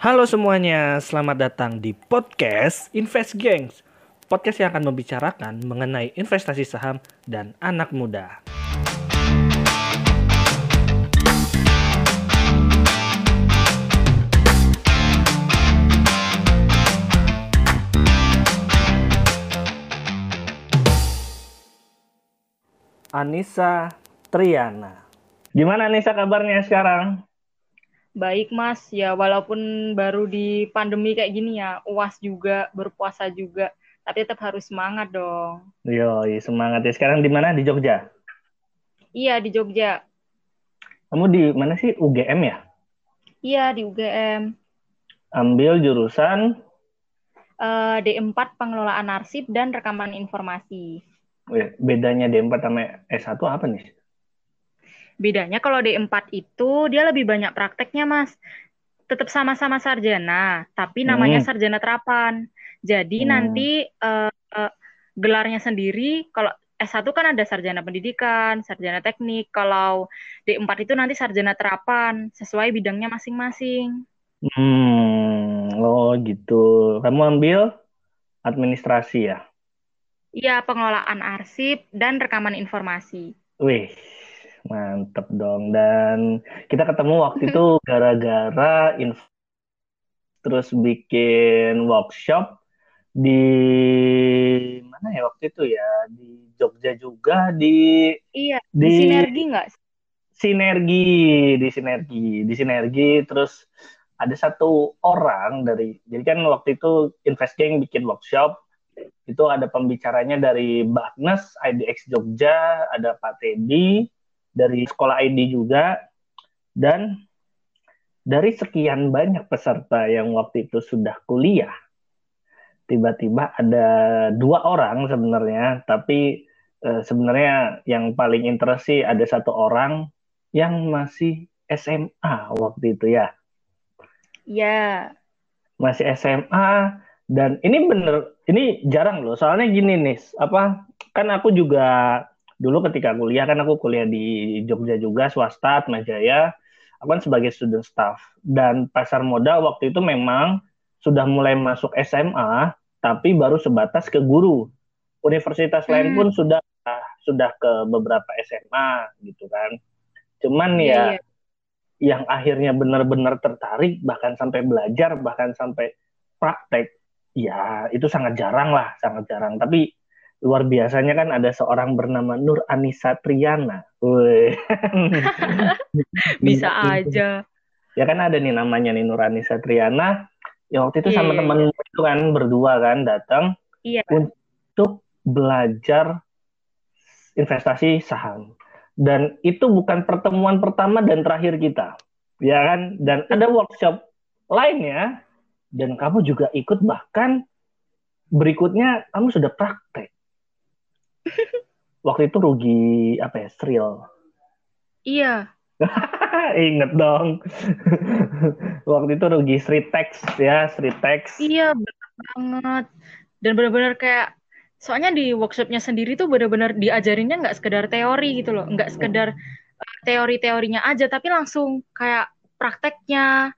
Halo semuanya, selamat datang di podcast Invest Gangs. Podcast yang akan membicarakan mengenai investasi saham dan anak muda. Anissa Triana. Gimana Anissa kabarnya sekarang? Baik Mas, ya walaupun baru di pandemi kayak gini ya, uas juga, berpuasa juga, tapi tetap harus semangat dong. Yo, semangat ya. Sekarang di mana? Di Jogja? Iya, di Jogja. Kamu di mana sih? UGM ya? Iya, di UGM. Ambil jurusan? Uh, D4 Pengelolaan Arsip dan Rekaman Informasi. Bedanya D4 sama S1 apa nih? Bedanya kalau D4 itu dia lebih banyak prakteknya, Mas. Tetap sama-sama sarjana, tapi namanya hmm. sarjana terapan. Jadi hmm. nanti uh, uh, gelarnya sendiri kalau S1 kan ada sarjana pendidikan, sarjana teknik. Kalau D4 itu nanti sarjana terapan sesuai bidangnya masing-masing. Hmm, oh gitu. Kamu ambil administrasi ya? Iya, pengelolaan arsip dan rekaman informasi. Wih, Mantep dong. Dan kita ketemu waktu itu gara-gara terus bikin workshop di mana ya waktu itu ya? Di Jogja juga di iya di, di sinergi nggak sinergi di sinergi di sinergi. Terus ada satu orang dari jadi kan waktu itu investing bikin workshop. Itu ada pembicaranya dari Bagnes IDX Jogja ada Pak Teddy dari sekolah ID juga. Dan dari sekian banyak peserta yang waktu itu sudah kuliah tiba-tiba ada dua orang sebenarnya. Tapi e, sebenarnya yang paling interest sih ada satu orang yang masih SMA waktu itu ya. Iya. Masih SMA dan ini bener ini jarang loh. Soalnya gini nih apa kan aku juga dulu ketika kuliah kan aku kuliah di Jogja juga swasta Majaya aku kan sebagai student staff. Dan pasar modal waktu itu memang sudah mulai masuk SMA tapi baru sebatas ke guru. Universitas hmm. lain pun sudah sudah ke beberapa SMA gitu kan. Cuman yeah, ya yeah. yang akhirnya benar-benar tertarik bahkan sampai belajar bahkan sampai praktek ya itu sangat jarang lah sangat jarang. Tapi luar biasanya kan ada seorang bernama Nur Anissa Triana. Bisa aja. Ya kan ada nih namanya nih Nur Anissa Triana. Ya waktu itu yeah. sama iya, temen itu kan berdua kan datang yeah. untuk belajar investasi saham. Dan itu bukan pertemuan pertama dan terakhir kita. Ya kan? Dan ada workshop lainnya dan kamu juga ikut bahkan berikutnya kamu sudah praktek Waktu itu rugi apa ya? Sril. Iya. Ingat dong. Waktu itu rugi Sri Text ya, Sri Text. Iya, benar banget. Dan benar-benar kayak soalnya di workshopnya sendiri tuh benar-benar diajarinnya nggak sekedar teori gitu loh, nggak sekedar uh, teori-teorinya aja, tapi langsung kayak prakteknya,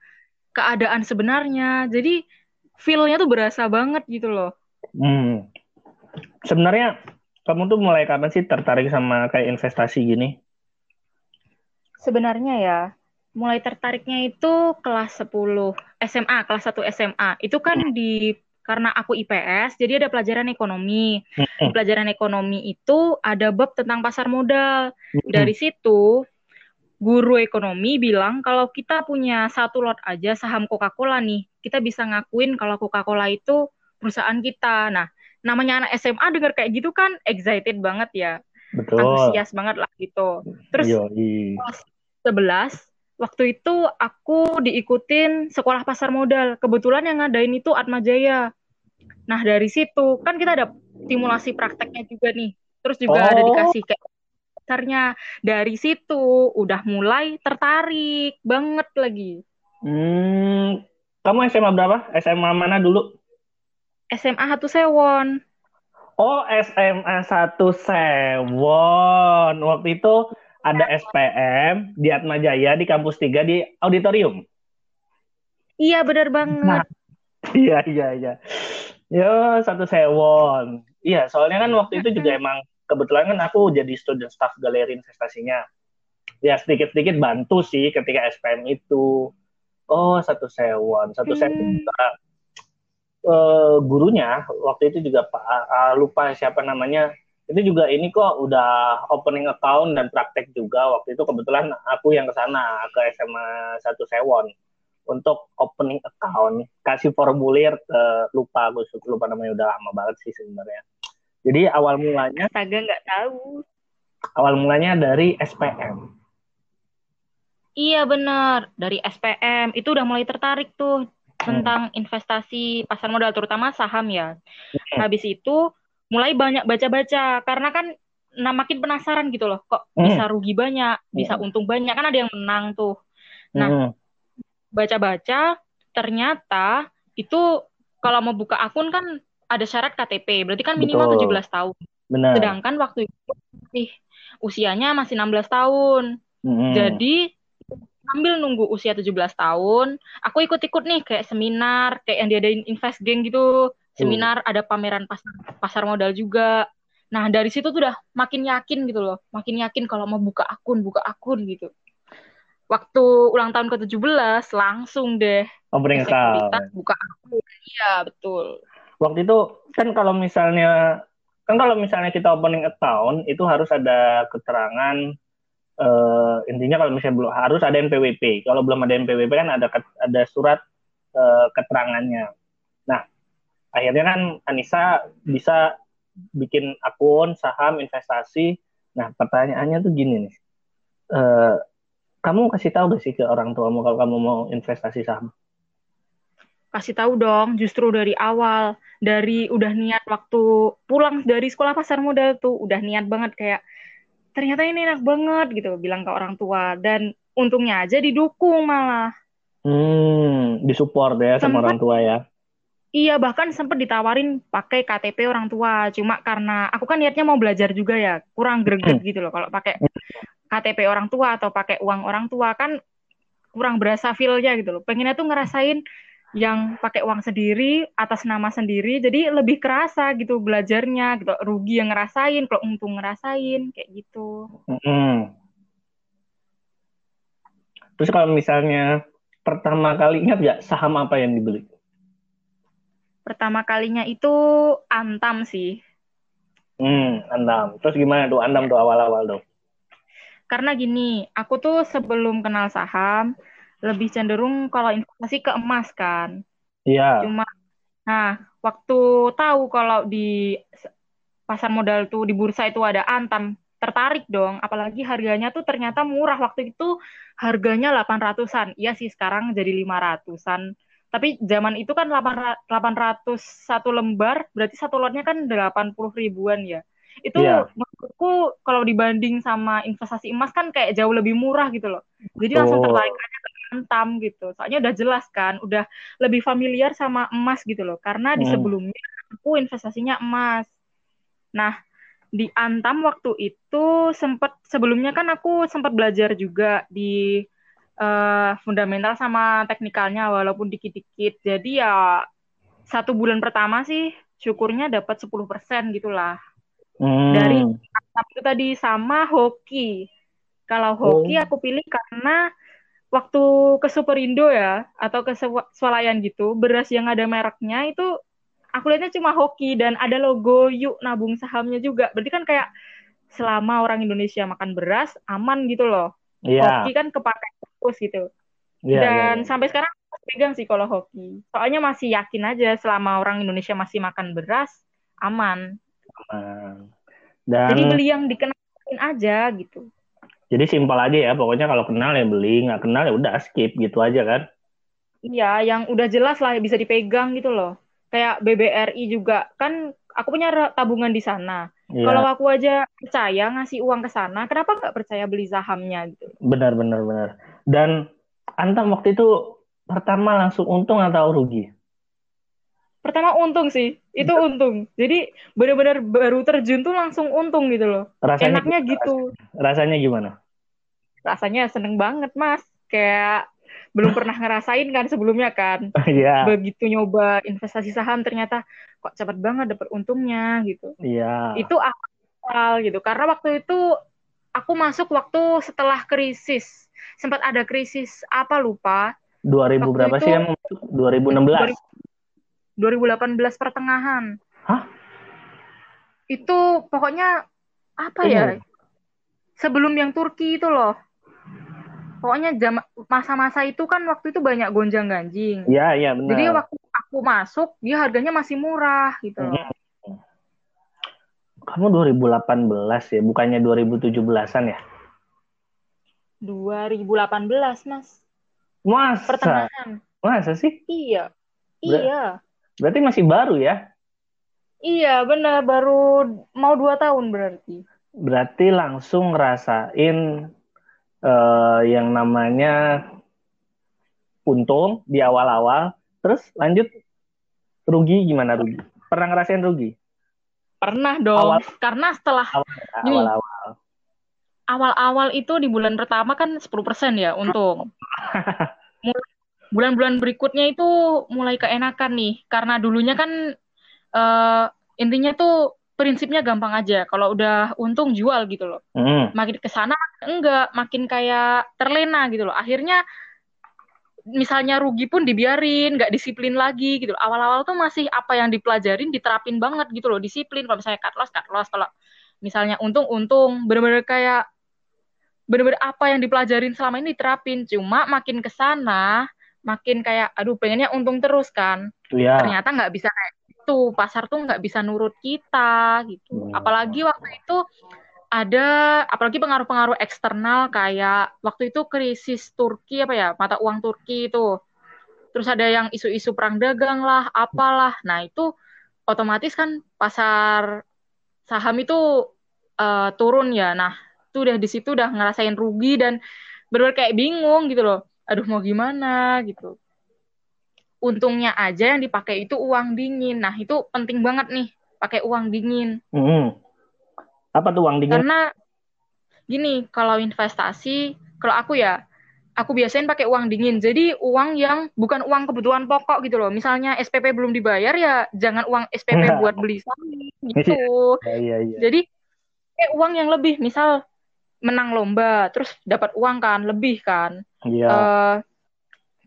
keadaan sebenarnya. Jadi feel-nya tuh berasa banget gitu loh. Hmm. Sebenarnya kamu tuh mulai kapan sih tertarik sama kayak investasi gini? Sebenarnya ya, mulai tertariknya itu kelas 10 SMA, kelas 1 SMA. Itu kan di karena aku IPS, jadi ada pelajaran ekonomi. Di pelajaran ekonomi itu ada bab tentang pasar modal. Dari situ guru ekonomi bilang kalau kita punya satu lot aja saham Coca-Cola nih, kita bisa ngakuin kalau Coca-Cola itu perusahaan kita. Nah, namanya anak SMA denger kayak gitu kan excited banget ya. Betul. Antusias banget lah gitu. Terus kelas 11 waktu itu aku diikutin sekolah pasar modal. Kebetulan yang ngadain itu Atma Jaya. Nah, dari situ kan kita ada simulasi prakteknya juga nih. Terus juga oh. ada dikasih kayak dasarnya. Dari situ udah mulai tertarik banget lagi. Hmm, kamu SMA berapa? SMA mana dulu? SMA satu Sewon. Oh, SMA satu Sewon. Waktu itu ada SPM di Atmajaya di kampus 3 di auditorium. Iya benar banget. Nah, iya iya iya. Ya satu sewon. Iya soalnya kan waktu itu juga emang kebetulan kan aku jadi student staff galeri investasinya. Ya sedikit-sedikit bantu sih ketika SPM itu. Oh satu sewon, satu hmm. sewon uh, gurunya waktu itu juga Pak uh, lupa siapa namanya itu juga ini kok udah opening account dan praktek juga. Waktu itu kebetulan aku yang ke sana ke SMA satu Sewon untuk opening account. Kasih formulir ke lupa aku lupa namanya udah lama banget sih sebenarnya. Jadi awal mulanya Astaga nggak tahu. Awal mulanya dari SPM iya benar. Dari SPM itu udah mulai tertarik tuh tentang hmm. investasi pasar modal terutama saham ya hmm. habis itu mulai banyak baca-baca karena kan nah makin penasaran gitu loh kok mm. bisa rugi banyak bisa hmm. untung banyak kan ada yang menang tuh nah mm. baca-baca ternyata itu kalau mau buka akun kan ada syarat KTP berarti kan minimal Betul. 17 tahun Benar. sedangkan waktu itu masih usianya masih 16 tahun mm. jadi sambil nunggu usia 17 tahun aku ikut-ikut nih kayak seminar kayak yang diadain invest gang gitu. Seminar ada pameran pasar pasar modal juga. Nah dari situ tuh udah makin yakin gitu loh. Makin yakin kalau mau buka akun buka akun gitu. Waktu ulang tahun ke 17 langsung deh. Opening account buka akun. Iya betul. Waktu itu kan kalau misalnya kan kalau misalnya kita opening account itu harus ada keterangan uh, intinya kalau misalnya belum harus ada NPWP kalau belum ada NPWP kan ada ada surat uh, keterangannya nah akhirnya kan Anissa bisa bikin akun saham investasi. Nah pertanyaannya tuh gini nih, uh, kamu kasih tahu gak sih ke orang tuamu kalau kamu mau investasi saham? Kasih tahu dong, justru dari awal, dari udah niat waktu pulang dari sekolah pasar modal tuh udah niat banget kayak ternyata ini enak banget gitu bilang ke orang tua dan untungnya aja didukung malah. Hmm, disupport ya sama orang tua ya. Iya, bahkan sempat ditawarin pakai KTP orang tua. Cuma karena aku kan niatnya mau belajar juga ya, kurang greget hmm. gitu loh kalau pakai KTP orang tua atau pakai uang orang tua kan kurang berasa feel-nya gitu loh. Pengennya tuh ngerasain yang pakai uang sendiri atas nama sendiri, jadi lebih kerasa gitu belajarnya gitu. Rugi yang ngerasain, kalau untung ngerasain kayak gitu. Hmm. Terus kalau misalnya pertama kali ingat nggak saham apa yang dibeli? Pertama kalinya itu Antam sih. Hmm, Antam. Terus gimana tuh Antam tuh awal-awal tuh? Karena gini, aku tuh sebelum kenal saham lebih cenderung kalau investasi ke emas kan. Iya. Cuma nah, waktu tahu kalau di pasar modal tuh di bursa itu ada Antam, tertarik dong. Apalagi harganya tuh ternyata murah waktu itu harganya 800-an. Iya sih sekarang jadi 500-an tapi zaman itu kan 800 satu lembar berarti satu lotnya kan 80 ribuan ya itu yeah. menurutku kalau dibanding sama investasi emas kan kayak jauh lebih murah gitu loh jadi oh. langsung tertarik aja ke antam gitu soalnya udah jelas kan udah lebih familiar sama emas gitu loh karena di hmm. sebelumnya aku investasinya emas nah di Antam waktu itu sempat sebelumnya kan aku sempat belajar juga di uh, fundamental sama teknikalnya walaupun dikit-dikit. Jadi ya satu bulan pertama sih syukurnya dapat 10% gitulah. Hmm. Dari itu tadi sama hoki. Kalau hoki oh. aku pilih karena waktu ke Superindo ya atau ke swalayan gitu, beras yang ada mereknya itu aku lihatnya cuma hoki dan ada logo yuk nabung sahamnya juga. Berarti kan kayak selama orang Indonesia makan beras aman gitu loh. Yeah. Hoki kan kepake terus gitu. Yeah, Dan yeah, yeah. sampai sekarang pegang sih kalau hoki. Soalnya masih yakin aja selama orang Indonesia masih makan beras aman. Aman. Dan... Jadi beli yang dikenalin aja gitu. Jadi simpel aja ya, pokoknya kalau kenal ya beli, nggak kenal ya udah skip gitu aja kan? Iya, yang udah jelas lah bisa dipegang gitu loh. Kayak BBRI juga kan aku punya tabungan di sana. Yeah. Kalau aku aja percaya ngasih uang ke sana, kenapa nggak percaya beli sahamnya gitu? Benar, benar, benar. Dan Antam waktu itu pertama langsung untung atau rugi? Pertama untung sih, itu untung. Jadi benar-benar baru terjun tuh langsung untung gitu loh. Rasanya Enaknya gitu. Rasanya gimana? Rasanya seneng banget mas. Kayak belum pernah ngerasain kan sebelumnya kan. Iya. Begitu nyoba investasi saham ternyata kok cepat banget dapat untungnya gitu. Iya. Itu awal gitu. Karena waktu itu aku masuk waktu setelah krisis. Sempat ada krisis apa lupa. 2000 Waktu berapa itu- sih yang 2016? 2018 pertengahan. Hah? Itu pokoknya apa ya? Sebelum yang Turki itu loh. Pokoknya jam masa-masa itu kan waktu itu banyak gonjang-ganjing. Iya, iya benar. Jadi waktu aku masuk dia harganya masih murah gitu loh. Kamu 2018 ya, bukannya 2017-an ya? 2018 mas Masa? pertengahan. Masa sih? Iya. Ber- Iya. Berarti masih baru ya? Iya benar baru mau dua tahun berarti. Berarti langsung ngerasain eh, yang namanya untung di awal-awal, terus lanjut rugi gimana rugi? Pernah ngerasain rugi? Pernah dong. Awal- Karena setelah. Awal-awal. awal-awal itu di bulan pertama kan 10% ya untung. Bulan-bulan berikutnya itu mulai keenakan nih. Karena dulunya kan eh, intinya tuh prinsipnya gampang aja. Kalau udah untung jual gitu loh. Hmm. Makin ke sana enggak, makin kayak terlena gitu loh. Akhirnya misalnya rugi pun dibiarin, nggak disiplin lagi gitu loh. Awal-awal tuh masih apa yang dipelajarin diterapin banget gitu loh, disiplin. Kalau misalnya cut loss, cut loss. Kalau misalnya untung, untung. Bener-bener kayak bener-bener apa yang dipelajarin selama ini diterapin. Cuma makin ke sana, makin kayak aduh pengennya untung terus kan. Ya. Ternyata nggak bisa kayak gitu. Pasar tuh nggak bisa nurut kita gitu. Hmm. Apalagi waktu itu ada apalagi pengaruh-pengaruh eksternal kayak waktu itu krisis Turki apa ya mata uang Turki itu terus ada yang isu-isu perang dagang lah apalah nah itu otomatis kan pasar saham itu eh, turun ya nah itu udah di situ udah ngerasain rugi dan benar kayak bingung gitu loh aduh mau gimana gitu untungnya aja yang dipakai itu uang dingin nah itu penting banget nih pakai uang dingin Hmm. Apa tuh uang dingin? karena gini, kalau investasi, kalau aku ya, aku biasain pakai uang dingin. Jadi uang yang bukan uang kebutuhan pokok gitu loh. Misalnya SPP belum dibayar ya jangan uang SPP buat beli saham gitu. Ya, iya, iya. Jadi kayak uang yang lebih, misal menang lomba, terus dapat uang kan, lebih kan. Iya. eh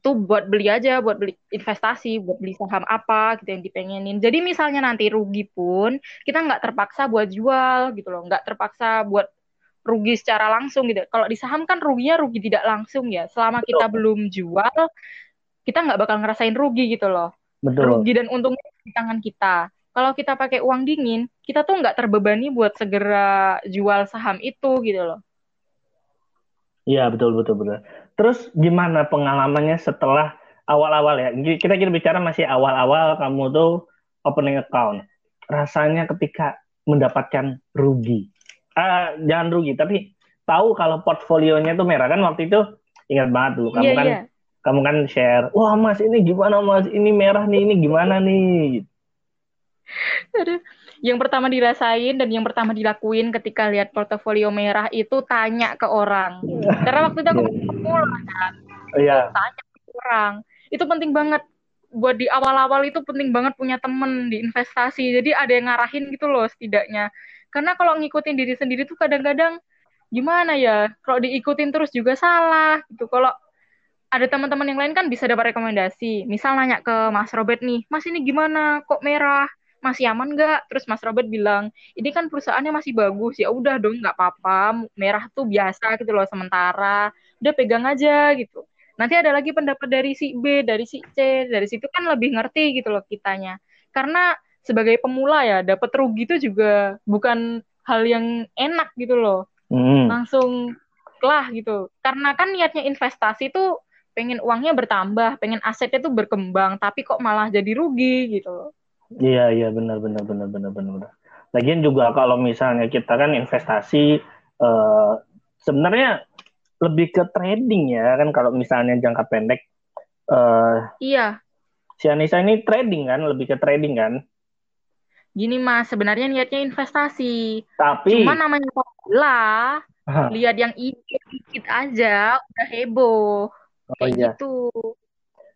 itu buat beli aja, buat beli investasi, buat beli saham apa gitu yang dipengenin. Jadi misalnya nanti rugi pun kita nggak terpaksa buat jual gitu loh, nggak terpaksa buat rugi secara langsung gitu. Kalau di saham kan ruginya rugi tidak langsung ya. Selama kita belum jual, kita nggak bakal ngerasain rugi gitu loh. Betul. Rugi dan untungnya di tangan kita. Kalau kita pakai uang dingin, kita tuh nggak terbebani buat segera jual saham itu gitu loh. Iya, betul, betul, betul. Terus gimana pengalamannya setelah awal-awal ya? Kita kita bicara masih awal-awal kamu tuh opening account. Rasanya ketika mendapatkan rugi. Ah, jangan rugi, tapi tahu kalau portfolionya tuh merah kan waktu itu ingat banget dulu kamu Iya, kan iya. kamu kan share, wah mas ini gimana mas, ini merah nih, ini gimana nih? Aduh. Yang pertama dirasain dan yang pertama dilakuin ketika lihat portofolio merah itu tanya ke orang. Karena waktu itu aku masih pemula kan, Iya, tanya ke orang. Itu penting banget. Buat di awal-awal itu penting banget punya temen di investasi. Jadi ada yang ngarahin gitu loh setidaknya. Karena kalau ngikutin diri sendiri tuh kadang-kadang gimana ya? Kalau diikutin terus juga salah gitu. Kalau ada teman-teman yang lain kan bisa dapat rekomendasi. Misal nanya ke Mas Robert nih, Mas ini gimana? Kok merah? Masih aman nggak? Terus Mas Robert bilang, ini kan perusahaannya masih bagus. Ya udah dong, nggak apa-apa. Merah tuh biasa gitu loh sementara. Udah pegang aja gitu. Nanti ada lagi pendapat dari si B, dari si C, dari situ kan lebih ngerti gitu loh kitanya. Karena sebagai pemula ya, dapat rugi itu juga bukan hal yang enak gitu loh Hmm. langsung lah gitu. Karena kan niatnya investasi tuh pengen uangnya bertambah, pengen asetnya tuh berkembang, tapi kok malah jadi rugi gitu loh. Iya, iya benar benar benar benar benar. Lagian juga kalau misalnya kita kan investasi eh, sebenarnya lebih ke trading ya kan kalau misalnya jangka pendek eh Iya, si Anissa ini trading kan, lebih ke trading kan. gini mas, sebenarnya niatnya investasi. Tapi Cuma namanya pemula, lihat yang dikit-dikit aja udah heboh. Oh iya. Gitu.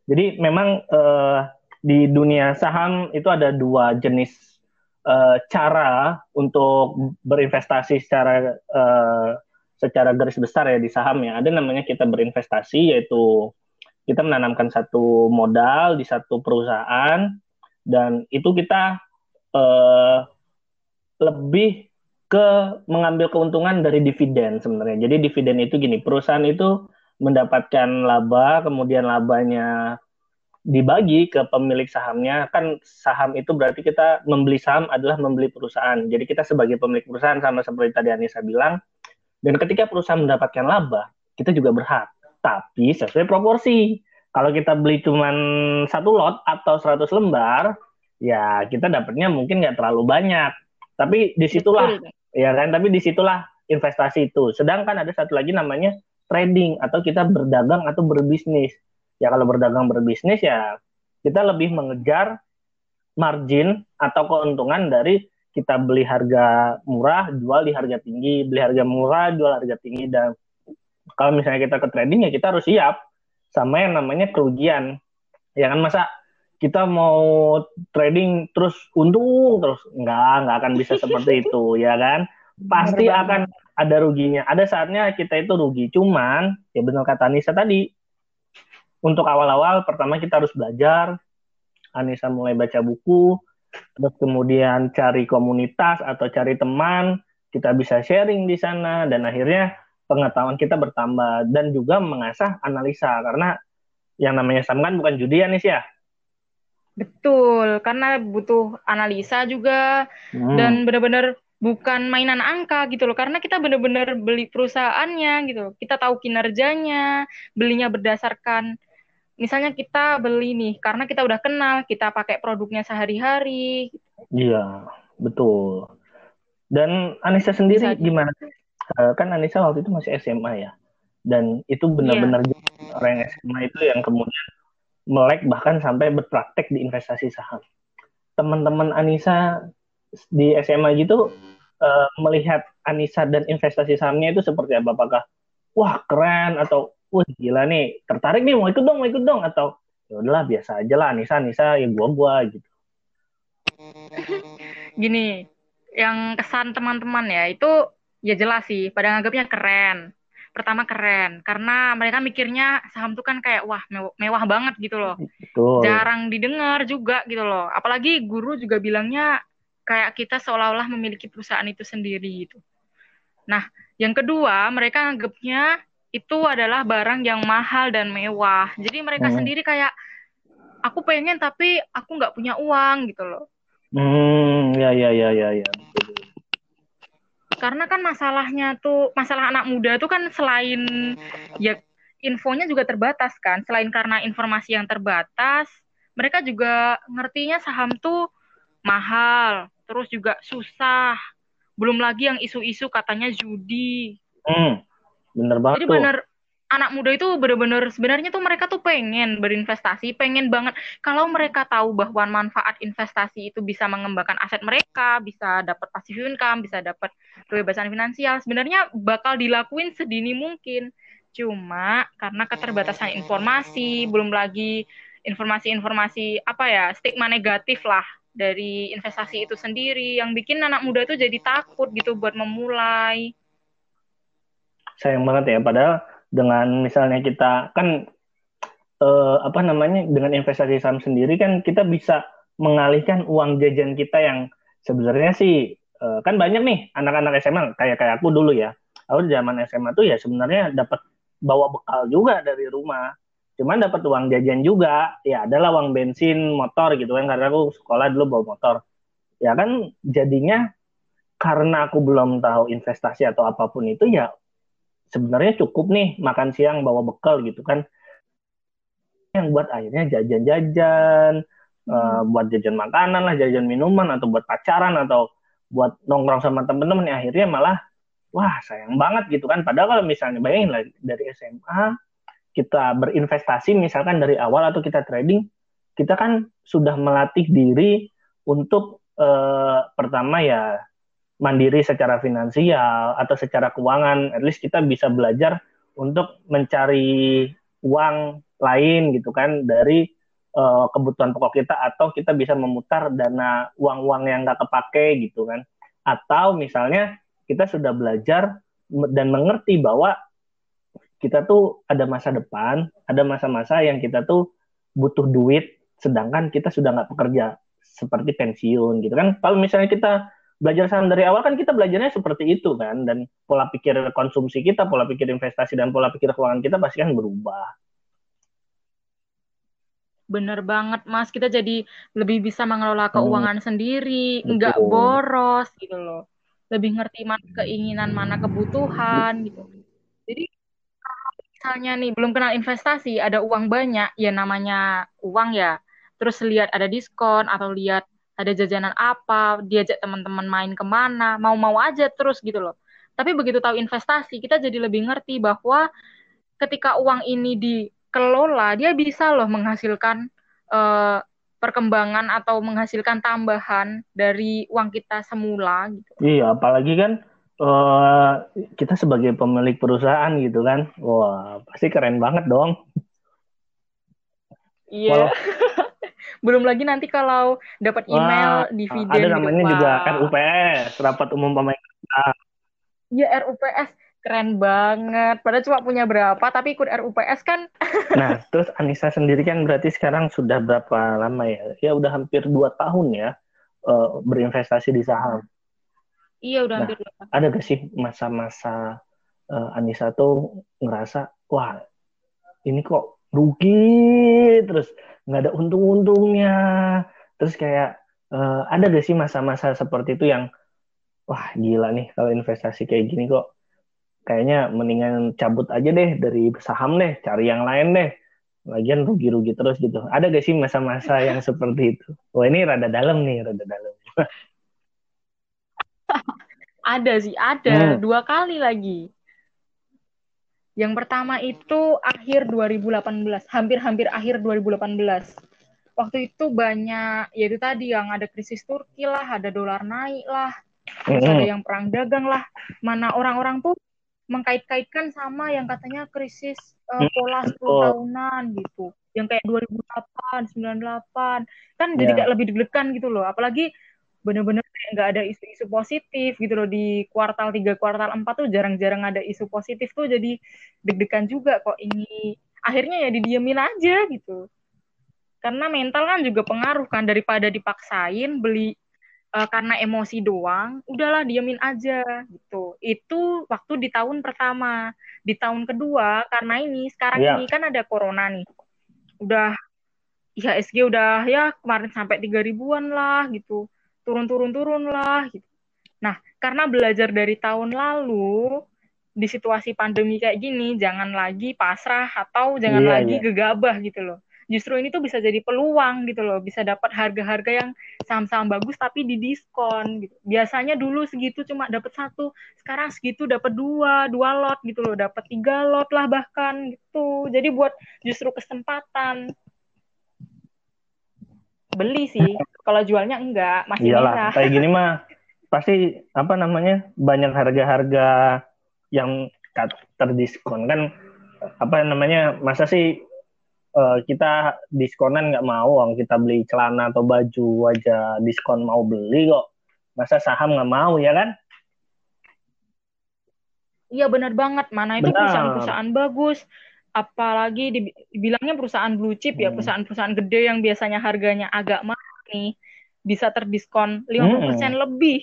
Jadi memang uh, di dunia saham itu ada dua jenis uh, cara untuk berinvestasi secara uh, secara garis besar ya di saham ya. Ada namanya kita berinvestasi yaitu kita menanamkan satu modal di satu perusahaan dan itu kita uh, lebih ke mengambil keuntungan dari dividen sebenarnya. Jadi dividen itu gini, perusahaan itu mendapatkan laba, kemudian labanya dibagi ke pemilik sahamnya. Kan saham itu berarti kita membeli saham adalah membeli perusahaan. Jadi kita sebagai pemilik perusahaan sama seperti tadi Anissa bilang, dan ketika perusahaan mendapatkan laba, kita juga berhak. Tapi sesuai proporsi. Kalau kita beli cuma satu lot atau 100 lembar, ya kita dapatnya mungkin nggak terlalu banyak. Tapi di situlah ya kan tapi di situlah investasi itu sedangkan ada satu lagi namanya trading atau kita berdagang atau berbisnis ya kalau berdagang berbisnis ya kita lebih mengejar margin atau keuntungan dari kita beli harga murah jual di harga tinggi beli harga murah jual harga tinggi dan kalau misalnya kita ke trading ya kita harus siap sama yang namanya kerugian. Ya kan masa kita mau trading terus untung terus? Nggak nggak akan bisa seperti itu ya kan? Pasti akan ada ruginya. Ada saatnya kita itu rugi. Cuman ya benar kata Anissa tadi untuk awal-awal pertama kita harus belajar. Anissa mulai baca buku. Terus kemudian cari komunitas atau cari teman. Kita bisa sharing di sana. Dan akhirnya pengetahuan kita bertambah. Dan juga mengasah analisa. Karena yang namanya saham kan bukan judi ya Nis ya Betul, karena butuh analisa juga. Hmm. dan benar-benar bukan mainan angka gitu loh. Karena kita benar-benar beli perusahaannya gitu. Kita tahu kinerjanya, belinya berdasarkan misalnya kita beli nih karena kita udah kenal, kita pakai produknya sehari-hari. Iya, betul. Dan Anissa sendiri Bisa. gimana? Eh, kan Anissa waktu itu masih SMA ya. Dan itu benar-benar yeah. orang SMA itu yang kemudian melek bahkan sampai berpraktek di investasi saham. Teman-teman Anissa di SMA gitu uh, melihat Anissa dan investasi sahamnya itu seperti apa? Apakah wah keren atau wah gila nih tertarik nih mau ikut dong mau ikut dong atau ya udahlah biasa aja lah Anissa Anissa ya gua gua gitu. Gini, yang kesan teman-teman ya itu ya jelas sih pada nganggapnya keren pertama keren karena mereka mikirnya saham tuh kan kayak wah mewah, mewah banget gitu loh. Betul. Jarang didengar juga gitu loh. Apalagi guru juga bilangnya kayak kita seolah-olah memiliki perusahaan itu sendiri gitu. Nah, yang kedua, mereka anggapnya itu adalah barang yang mahal dan mewah. Jadi mereka hmm. sendiri kayak aku pengen tapi aku nggak punya uang gitu loh. Hmm, ya ya ya ya ya karena kan masalahnya tuh masalah anak muda tuh kan selain ya infonya juga terbatas kan selain karena informasi yang terbatas mereka juga ngertinya saham tuh mahal terus juga susah belum lagi yang isu-isu katanya judi hmm, bener banget jadi bener anak muda itu benar-benar sebenarnya tuh mereka tuh pengen berinvestasi, pengen banget kalau mereka tahu bahwa manfaat investasi itu bisa mengembangkan aset mereka, bisa dapat passive income, bisa dapat kebebasan finansial, sebenarnya bakal dilakuin sedini mungkin. Cuma karena keterbatasan informasi, belum lagi informasi-informasi apa ya, stigma negatif lah dari investasi itu sendiri yang bikin anak muda itu jadi takut gitu buat memulai. Sayang banget ya, padahal dengan misalnya kita kan eh, apa namanya dengan investasi saham sendiri kan kita bisa mengalihkan uang jajan kita yang sebenarnya sih eh, kan banyak nih anak-anak SMA kayak kayak aku dulu ya. Aku zaman SMA tuh ya sebenarnya dapat bawa bekal juga dari rumah. Cuman dapat uang jajan juga ya adalah uang bensin motor gitu kan. Karena aku sekolah dulu bawa motor. Ya kan jadinya karena aku belum tahu investasi atau apa pun itu ya sebenarnya cukup nih makan siang bawa bekal gitu kan yang buat akhirnya jajan-jajan hmm. uh, buat jajan makanan lah jajan minuman atau buat pacaran atau buat nongkrong sama temen-temen ya akhirnya malah wah sayang banget gitu kan padahal kalau misalnya bayangin lah dari SMA kita berinvestasi misalkan dari awal atau kita trading kita kan sudah melatih diri untuk uh, pertama ya mandiri secara finansial atau secara keuangan, at least kita bisa belajar untuk mencari uang lain gitu kan dari uh, kebutuhan pokok kita atau kita bisa memutar dana uang-uang yang nggak kepake gitu kan atau misalnya kita sudah belajar dan mengerti bahwa kita tuh ada masa depan, ada masa-masa yang kita tuh butuh duit, sedangkan kita sudah nggak bekerja seperti pensiun gitu kan. Kalau misalnya kita belajar saham dari awal kan kita belajarnya seperti itu kan, dan pola pikir konsumsi kita, pola pikir investasi dan pola pikir keuangan kita pasti kan berubah. Bener banget mas, kita jadi lebih bisa mengelola keuangan hmm. sendiri, nggak boros gitu loh. Lebih ngerti mana keinginan, mana kebutuhan gitu. Jadi misalnya nih belum kenal investasi, ada uang banyak, ya namanya uang ya. Terus lihat ada diskon atau lihat ada jajanan apa, diajak teman-teman main ke mana, mau-mau aja terus gitu loh. Tapi begitu tahu investasi, kita jadi lebih ngerti bahwa ketika uang ini dikelola, dia bisa loh menghasilkan uh, perkembangan atau menghasilkan tambahan dari uang kita semula gitu. Iya, apalagi kan uh, kita sebagai pemilik perusahaan gitu kan, wah pasti keren banget dong. Iya. Walau... Belum lagi nanti kalau dapat email wah, dividen. Ada namanya gitu, juga RUPS, rapat umum pemain. Iya RUPS keren banget. Padahal cuma punya berapa, tapi ikut RUPS kan. nah, terus Anissa sendiri kan berarti sekarang sudah berapa lama ya? Ya udah hampir dua tahun ya uh, berinvestasi di saham. Iya udah nah, hampir dua Ada gak sih masa-masa uh, Anissa tuh ngerasa wah ini kok rugi terus nggak ada untung-untungnya. Terus kayak uh, ada gak sih masa-masa seperti itu yang wah gila nih kalau investasi kayak gini kok kayaknya mendingan cabut aja deh dari saham deh cari yang lain deh. Lagian rugi-rugi terus gitu. Ada gak sih masa-masa yang seperti itu? Wah ini rada dalam nih rada dalam. Ada sih, ada. Hmm. dua kali lagi. Yang pertama itu akhir 2018, hampir-hampir akhir 2018. Waktu itu banyak, yaitu tadi yang ada krisis Turki lah, ada dolar naik lah, terus ada yang perang dagang lah. Mana orang-orang tuh mengkait-kaitkan sama yang katanya krisis uh, pola 10 tahunan gitu. Yang kayak 2008, 98. Kan yeah. jadi ya. kayak lebih deg-degan gitu loh. Apalagi bener-bener nggak ada isu-isu positif gitu loh. Di kuartal 3, kuartal 4 tuh jarang-jarang ada isu positif tuh jadi deg-degan juga kok ini. Akhirnya ya didiemin aja gitu. Karena mental kan juga pengaruh kan daripada dipaksain beli uh, karena emosi doang udahlah diemin aja gitu. Itu waktu di tahun pertama. Di tahun kedua karena ini sekarang yeah. ini kan ada corona nih. Udah IHSG udah ya kemarin sampai tiga ribuan lah gitu turun-turun-turun lah gitu. Nah, karena belajar dari tahun lalu di situasi pandemi kayak gini, jangan lagi pasrah atau jangan yeah, lagi yeah. gegabah gitu loh. Justru ini tuh bisa jadi peluang gitu loh, bisa dapat harga-harga yang saham-saham bagus tapi di diskon gitu. Biasanya dulu segitu cuma dapat satu, sekarang segitu dapat dua, dua lot gitu loh, dapat tiga lot lah bahkan gitu. Jadi buat justru kesempatan beli sih. Kalau jualnya enggak, masih Iyalah, bisa. kayak gini mah pasti apa namanya banyak harga-harga yang terdiskon. Kan apa namanya masa sih uh, kita diskonan nggak mau orang kita beli celana atau baju aja diskon mau beli kok. Masa saham nggak mau ya kan? Iya benar banget. Mana itu perusahaan-perusahaan bagus apalagi dibilangnya perusahaan blue chip ya, hmm. perusahaan-perusahaan gede yang biasanya harganya agak mahal nih, bisa terdiskon 50% hmm. lebih.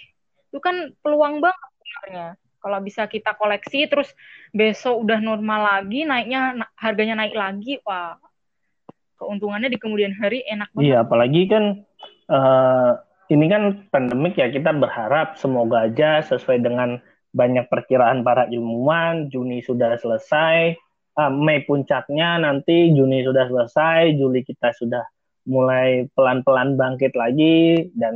Itu kan peluang banget sebenarnya. Kalau bisa kita koleksi terus besok udah normal lagi, naiknya harganya naik lagi, wah keuntungannya di kemudian hari enak banget. Iya, apalagi kan uh, ini kan pandemik ya kita berharap semoga aja sesuai dengan banyak perkiraan para ilmuwan Juni sudah selesai uh, Mei puncaknya nanti Juni sudah selesai, Juli kita sudah mulai pelan-pelan bangkit lagi dan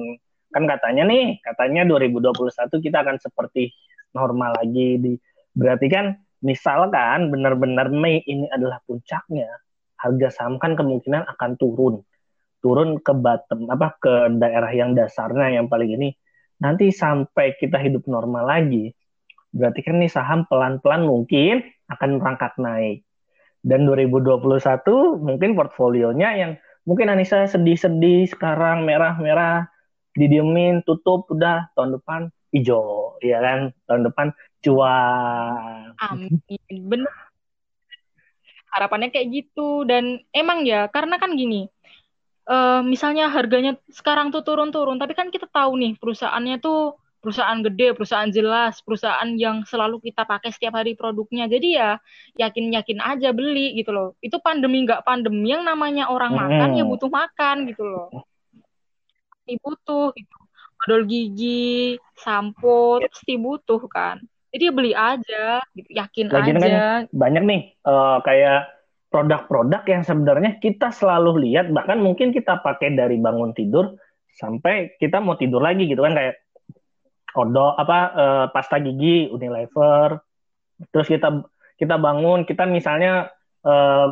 kan katanya nih, katanya 2021 kita akan seperti normal lagi di berarti kan misalkan benar-benar Mei ini adalah puncaknya, harga saham kan kemungkinan akan turun. Turun ke bottom apa ke daerah yang dasarnya yang paling ini nanti sampai kita hidup normal lagi berarti kan nih saham pelan-pelan mungkin akan merangkak naik. Dan 2021 mungkin portfolionya yang mungkin Anissa sedih-sedih sekarang merah-merah didiemin tutup udah tahun depan hijau ya kan? Tahun depan cuan. Amin bener. Harapannya kayak gitu dan emang ya karena kan gini uh, misalnya harganya sekarang tuh turun-turun tapi kan kita tahu nih perusahaannya tuh perusahaan gede, perusahaan jelas, perusahaan yang selalu kita pakai setiap hari produknya. Jadi ya yakin-yakin aja beli gitu loh. Itu pandemi nggak pandemi yang namanya orang hmm. makan ya butuh makan gitu loh. Pasti butuh gitu. Odol gigi, sampo, ya. pasti butuh kan. Jadi ya beli aja, gitu. yakin Lagi kan aja. Kan banyak nih uh, kayak produk-produk yang sebenarnya kita selalu lihat bahkan mungkin kita pakai dari bangun tidur sampai kita mau tidur lagi gitu kan kayak odo apa uh, pasta gigi Unilever. Terus kita kita bangun kita misalnya uh,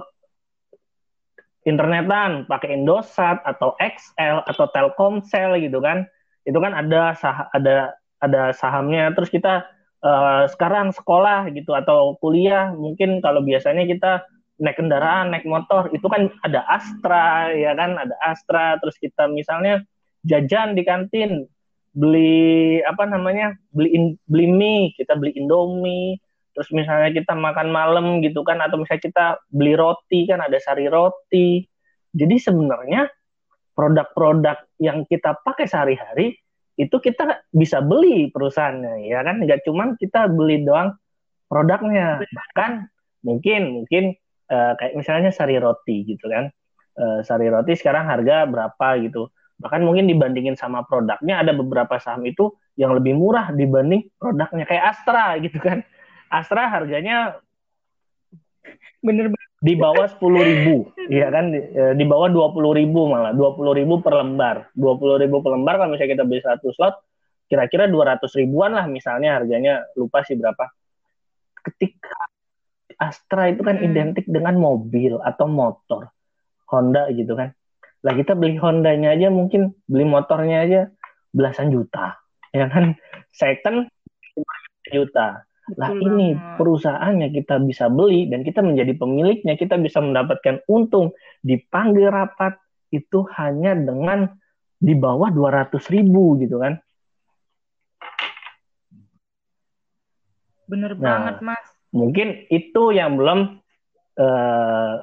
internetan pakai Indosat atau XL atau Telkomsel gitu kan. Itu kan ada sah ada ada sahamnya. Terus kita uh, sekarang sekolah gitu atau kuliah mungkin kalau biasanya kita naik kendaraan naik motor. Itu kan ada Astra ya kan? Ada Astra. Terus kita misalnya jajan di kantin beli apa namanya beli in, beli mie kita beli indomie terus misalnya kita makan malam gitu kan atau misalnya kita beli roti kan ada sari roti. Jadi sebenarnya produk-produk yang kita pakai sehari-hari itu kita bisa beli perusahaannya ya kan? Nggak cuma kita beli doang produknya. Bahkan mungkin mungkin uh, kayak misalnya sari roti gitu kan. Uh, sari roti sekarang harga berapa gitu bahkan mungkin dibandingin sama produknya ada beberapa saham itu yang lebih murah dibanding produknya. Kayak Astra gitu kan. Astra harganya bener di bawah sepuluh ribu. Ya kan? Di, e, di bawah dua puluh ribu malah. dua puluh ribu per lembar. dua puluh ribu per lembar kalau misalnya kita beli satu slot kira-kira dua ratus ribuan lah misalnya. Harganya lupa sih berapa. Ketika Astra itu kan hmm. identik dengan mobil atau motor. Honda gitu kan lah kita beli Hondanya aja mungkin beli motornya aja belasan juta. Ya kan? Second juta. Lah ini perusahaannya kita bisa beli dan kita menjadi pemiliknya, kita bisa mendapatkan untung dipanggil rapat itu hanya dengan di bawah 200 ribu gitu kan. Bener nah, banget mas. Mungkin itu yang belum uh,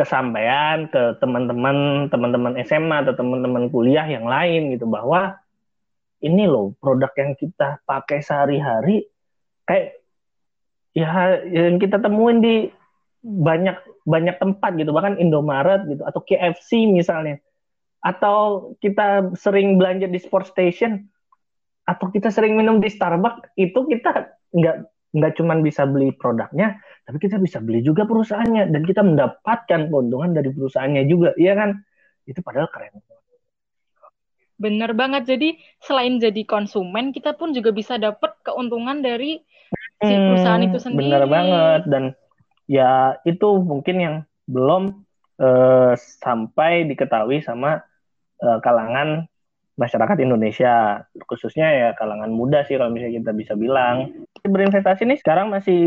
kesampaian ke teman-teman teman-teman SMA atau teman-teman kuliah yang lain gitu bahwa ini loh produk yang kita pakai sehari-hari kayak ya yang kita temuin di banyak banyak tempat gitu bahkan Indomaret gitu atau KFC misalnya. Atau kita sering belanja di sport station atau kita sering minum di Starbucks itu kita nggak nggak cuma bisa beli produknya, tapi kita bisa beli juga perusahaannya dan kita mendapatkan keuntungan dari perusahaannya juga, iya kan? Itu padahal keren. Bener banget. Jadi selain jadi konsumen, kita pun juga bisa dapat keuntungan dari si hmm, perusahaan itu sendiri. Bener banget. Dan ya itu mungkin yang belum uh, sampai diketahui sama uh, kalangan masyarakat Indonesia khususnya ya kalangan muda sih kalau misalnya kita bisa bilang. Berinvestasi nih sekarang masih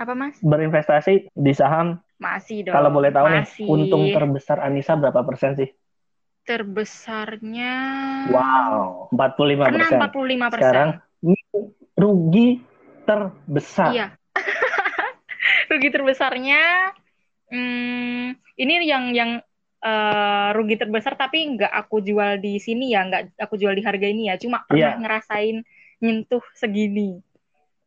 apa mas? berinvestasi di saham. Masih dong kalau boleh tahu masih. nih untung terbesar Anissa berapa persen sih? Terbesarnya wow 45 persen. 45 persen. Sekarang rugi terbesar. Iya. Rugi terbesarnya hmm, ini yang yang uh, rugi terbesar tapi nggak aku jual di sini ya nggak aku jual di harga ini ya. Cuma pernah yeah. ngerasain nyentuh segini.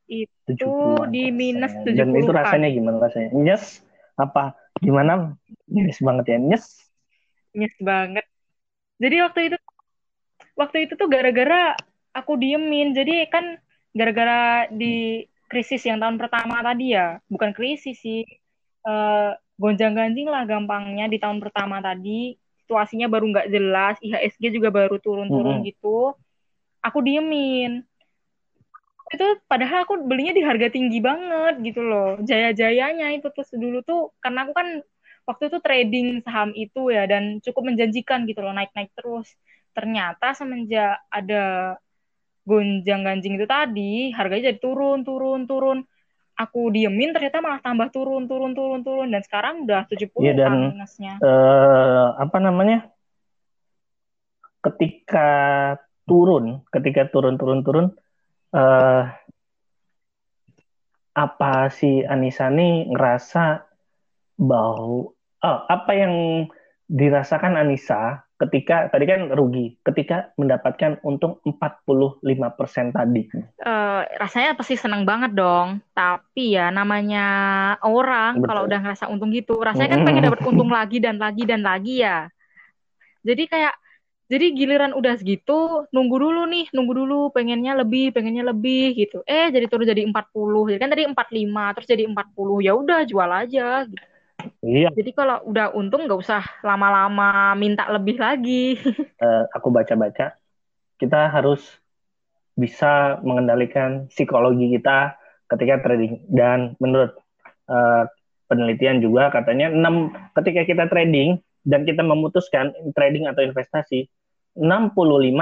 Itu di minus tujuh dan itu rasanya gimana rasanya? Nyes? Apa? Gimana? Nyes banget ya. Nyes? Nyes banget. Jadi waktu itu waktu itu tuh gara-gara aku diemin. Jadi kan gara-gara di krisis yang tahun pertama tadi ya. Bukan krisis sih. Uh, gonjang-ganjing lah gampangnya di tahun pertama tadi. Situasinya baru nggak jelas IHSG juga baru turun-turun hmm. gitu. Aku diemin. Itu padahal aku belinya di harga tinggi banget gitu loh. Jaya-jayanya itu terus dulu tuh karena aku kan waktu itu trading saham itu ya dan cukup menjanjikan gitu loh naik-naik terus. Ternyata semenjak ada gonjang ganjing itu tadi harganya jadi turun turun turun aku diemin ternyata malah tambah turun turun turun turun dan sekarang udah 70 Iya dan minusnya. eh, apa namanya? Ketika turun, ketika turun turun turun eh apa si Anissa nih ngerasa bahwa oh, apa yang dirasakan Anissa ketika tadi kan rugi ketika mendapatkan untung 45% tadi. Uh, rasanya pasti senang banget dong. Tapi ya namanya orang Betul. kalau udah ngerasa untung gitu, rasanya kan pengen dapat untung lagi dan lagi dan lagi ya. Jadi kayak jadi giliran udah segitu, nunggu dulu nih, nunggu dulu, pengennya lebih, pengennya lebih gitu. Eh, jadi turun jadi 40. Jadi kan tadi 45, terus jadi 40. Ya udah, jual aja gitu. Iya. Jadi kalau udah untung nggak usah lama-lama minta lebih lagi. Uh, aku baca-baca, kita harus bisa mengendalikan psikologi kita ketika trading. Dan menurut uh, penelitian juga katanya 6 ketika kita trading dan kita memutuskan trading atau investasi 65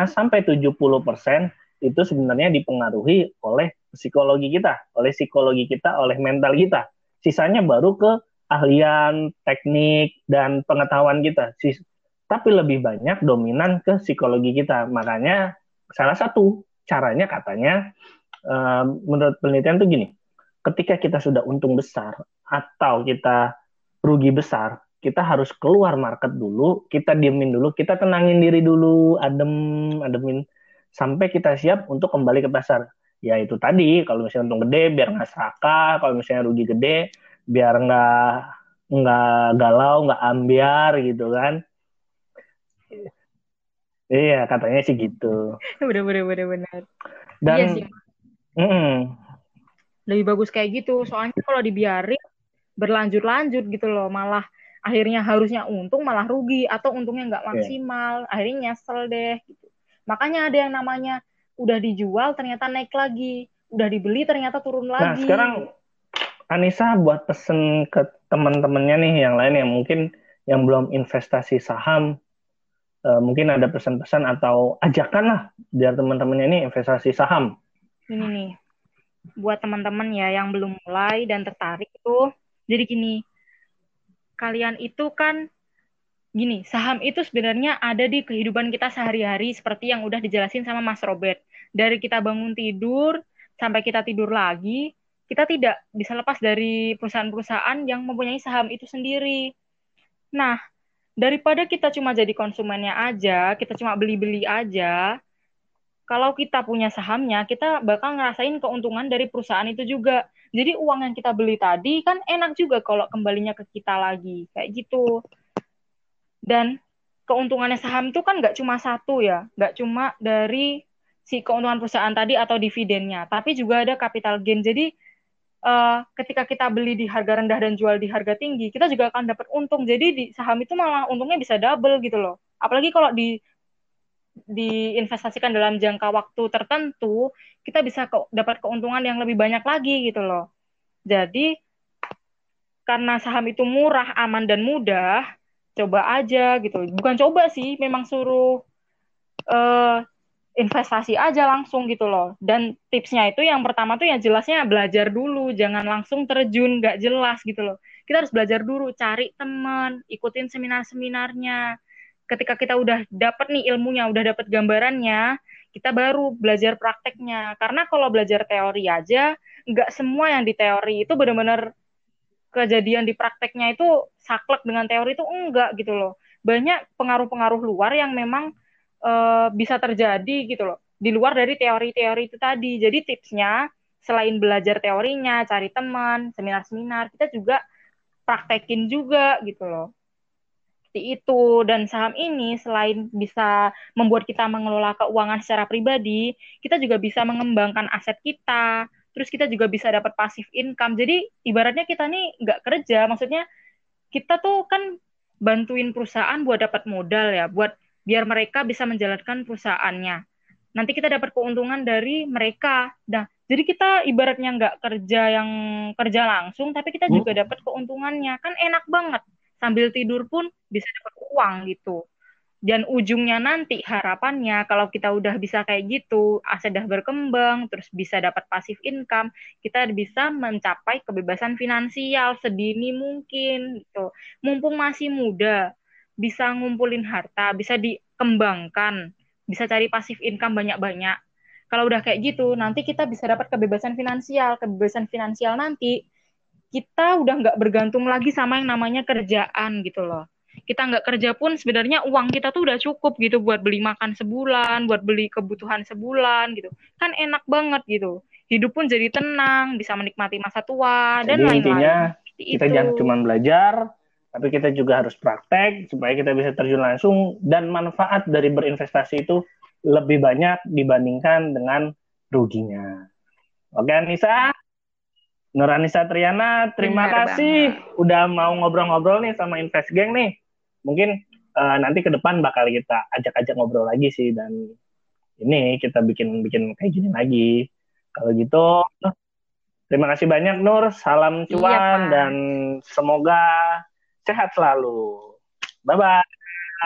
sampai 70 persen itu sebenarnya dipengaruhi oleh psikologi kita, oleh psikologi kita, oleh mental kita. Sisanya baru ke keahlian, teknik, dan pengetahuan kita. Tapi lebih banyak dominan ke psikologi kita. Makanya salah satu caranya katanya, menurut penelitian tuh gini, ketika kita sudah untung besar atau kita rugi besar, kita harus keluar market dulu, kita diemin dulu, kita tenangin diri dulu, adem, ademin, sampai kita siap untuk kembali ke pasar. Ya itu tadi, kalau misalnya untung gede, biar nggak serakah, kalau misalnya rugi gede, biar nggak nggak galau nggak ambiar gitu kan. Iya katanya sih gitu. Bener bener bener bener. Dan iya sih. Mm -mm. lebih bagus kayak gitu. Soalnya kalau dibiarin berlanjut-lanjut gitu loh. Malah akhirnya harusnya untung malah rugi. Atau untungnya nggak iya. maksimal. Yeah. akhirnya nyesel deh gitu. Makanya ada yang namanya udah dijual ternyata naik lagi. Udah dibeli ternyata turun nah, lagi. nah sekarang Anissa buat pesen ke teman-temannya nih yang lain yang mungkin yang belum investasi saham, uh, mungkin ada pesan-pesan atau ajakan lah biar teman-temannya ini investasi saham. Ini nih, buat teman-teman ya yang belum mulai dan tertarik tuh, jadi gini, kalian itu kan gini, saham itu sebenarnya ada di kehidupan kita sehari-hari seperti yang udah dijelasin sama Mas Robert. Dari kita bangun tidur sampai kita tidur lagi, kita tidak bisa lepas dari perusahaan-perusahaan yang mempunyai saham itu sendiri. Nah, daripada kita cuma jadi konsumennya aja, kita cuma beli-beli aja, kalau kita punya sahamnya, kita bakal ngerasain keuntungan dari perusahaan itu juga. Jadi uang yang kita beli tadi kan enak juga kalau kembalinya ke kita lagi, kayak gitu. Dan keuntungannya saham itu kan nggak cuma satu ya, nggak cuma dari si keuntungan perusahaan tadi atau dividennya, tapi juga ada capital gain. Jadi uh, ketika kita beli di harga rendah dan jual di harga tinggi, kita juga akan dapat untung. Jadi di saham itu malah untungnya bisa double gitu loh. Apalagi kalau di diinvestasikan dalam jangka waktu tertentu, kita bisa ke, dapat keuntungan yang lebih banyak lagi gitu loh. Jadi karena saham itu murah, aman dan mudah, coba aja gitu. Bukan coba sih, memang suruh uh, investasi aja langsung gitu loh. Dan tipsnya itu yang pertama tuh yang jelasnya belajar dulu, jangan langsung terjun nggak jelas gitu loh. Kita harus belajar dulu, cari teman, ikutin seminar-seminarnya. Ketika kita udah dapet nih ilmunya, udah dapet gambarannya, kita baru belajar prakteknya. Karena kalau belajar teori aja, nggak semua yang di teori itu benar-benar kejadian di prakteknya itu saklek dengan teori itu enggak gitu loh. Banyak pengaruh-pengaruh luar yang memang uh, bisa terjadi gitu loh di luar dari teori-teori itu tadi. Jadi tipsnya selain belajar teorinya, cari teman, seminar-seminar, kita juga praktekin juga gitu loh. Seperti itu dan saham ini selain bisa membuat kita mengelola keuangan secara pribadi, kita juga bisa mengembangkan aset kita. Terus kita juga bisa dapat pasif income. Jadi ibaratnya kita nih nggak kerja, maksudnya kita tuh kan bantuin perusahaan buat dapat modal ya, buat biar mereka bisa menjalankan perusahaannya. Nanti kita dapat keuntungan dari mereka. Nah, jadi kita ibaratnya nggak kerja yang kerja langsung, tapi kita juga hmm. dapat keuntungannya. Kan enak banget. Sambil tidur pun bisa dapat uang gitu. dan ujungnya nanti harapannya kalau kita udah bisa kayak gitu, aset udah berkembang, terus bisa dapat pasif income, kita bisa mencapai kebebasan finansial sedini mungkin gitu. Mumpung masih muda, bisa ngumpulin harta, bisa dikembangkan, bisa cari pasif income banyak-banyak. Kalau udah kayak gitu, nanti kita bisa dapat kebebasan finansial. Kebebasan finansial nanti kita udah nggak bergantung lagi sama yang namanya kerjaan gitu loh kita nggak kerja pun sebenarnya uang kita tuh udah cukup gitu buat beli makan sebulan, buat beli kebutuhan sebulan gitu. Kan enak banget gitu. Hidup pun jadi tenang, bisa menikmati masa tua jadi dan lain-lain. Intinya kita itu. jangan cuma belajar, tapi kita juga harus praktek supaya kita bisa terjun langsung dan manfaat dari berinvestasi itu lebih banyak dibandingkan dengan ruginya. Oke Anissa, Nuranisa Triana, terima Benar kasih banget. udah mau ngobrol-ngobrol nih sama Invest Gang nih mungkin uh, nanti ke depan bakal kita ajak-ajak ngobrol lagi sih dan ini kita bikin bikin kayak gini lagi. Kalau gitu, terima kasih banyak Nur, salam iya, cuan iya, dan semoga sehat selalu. Bye bye.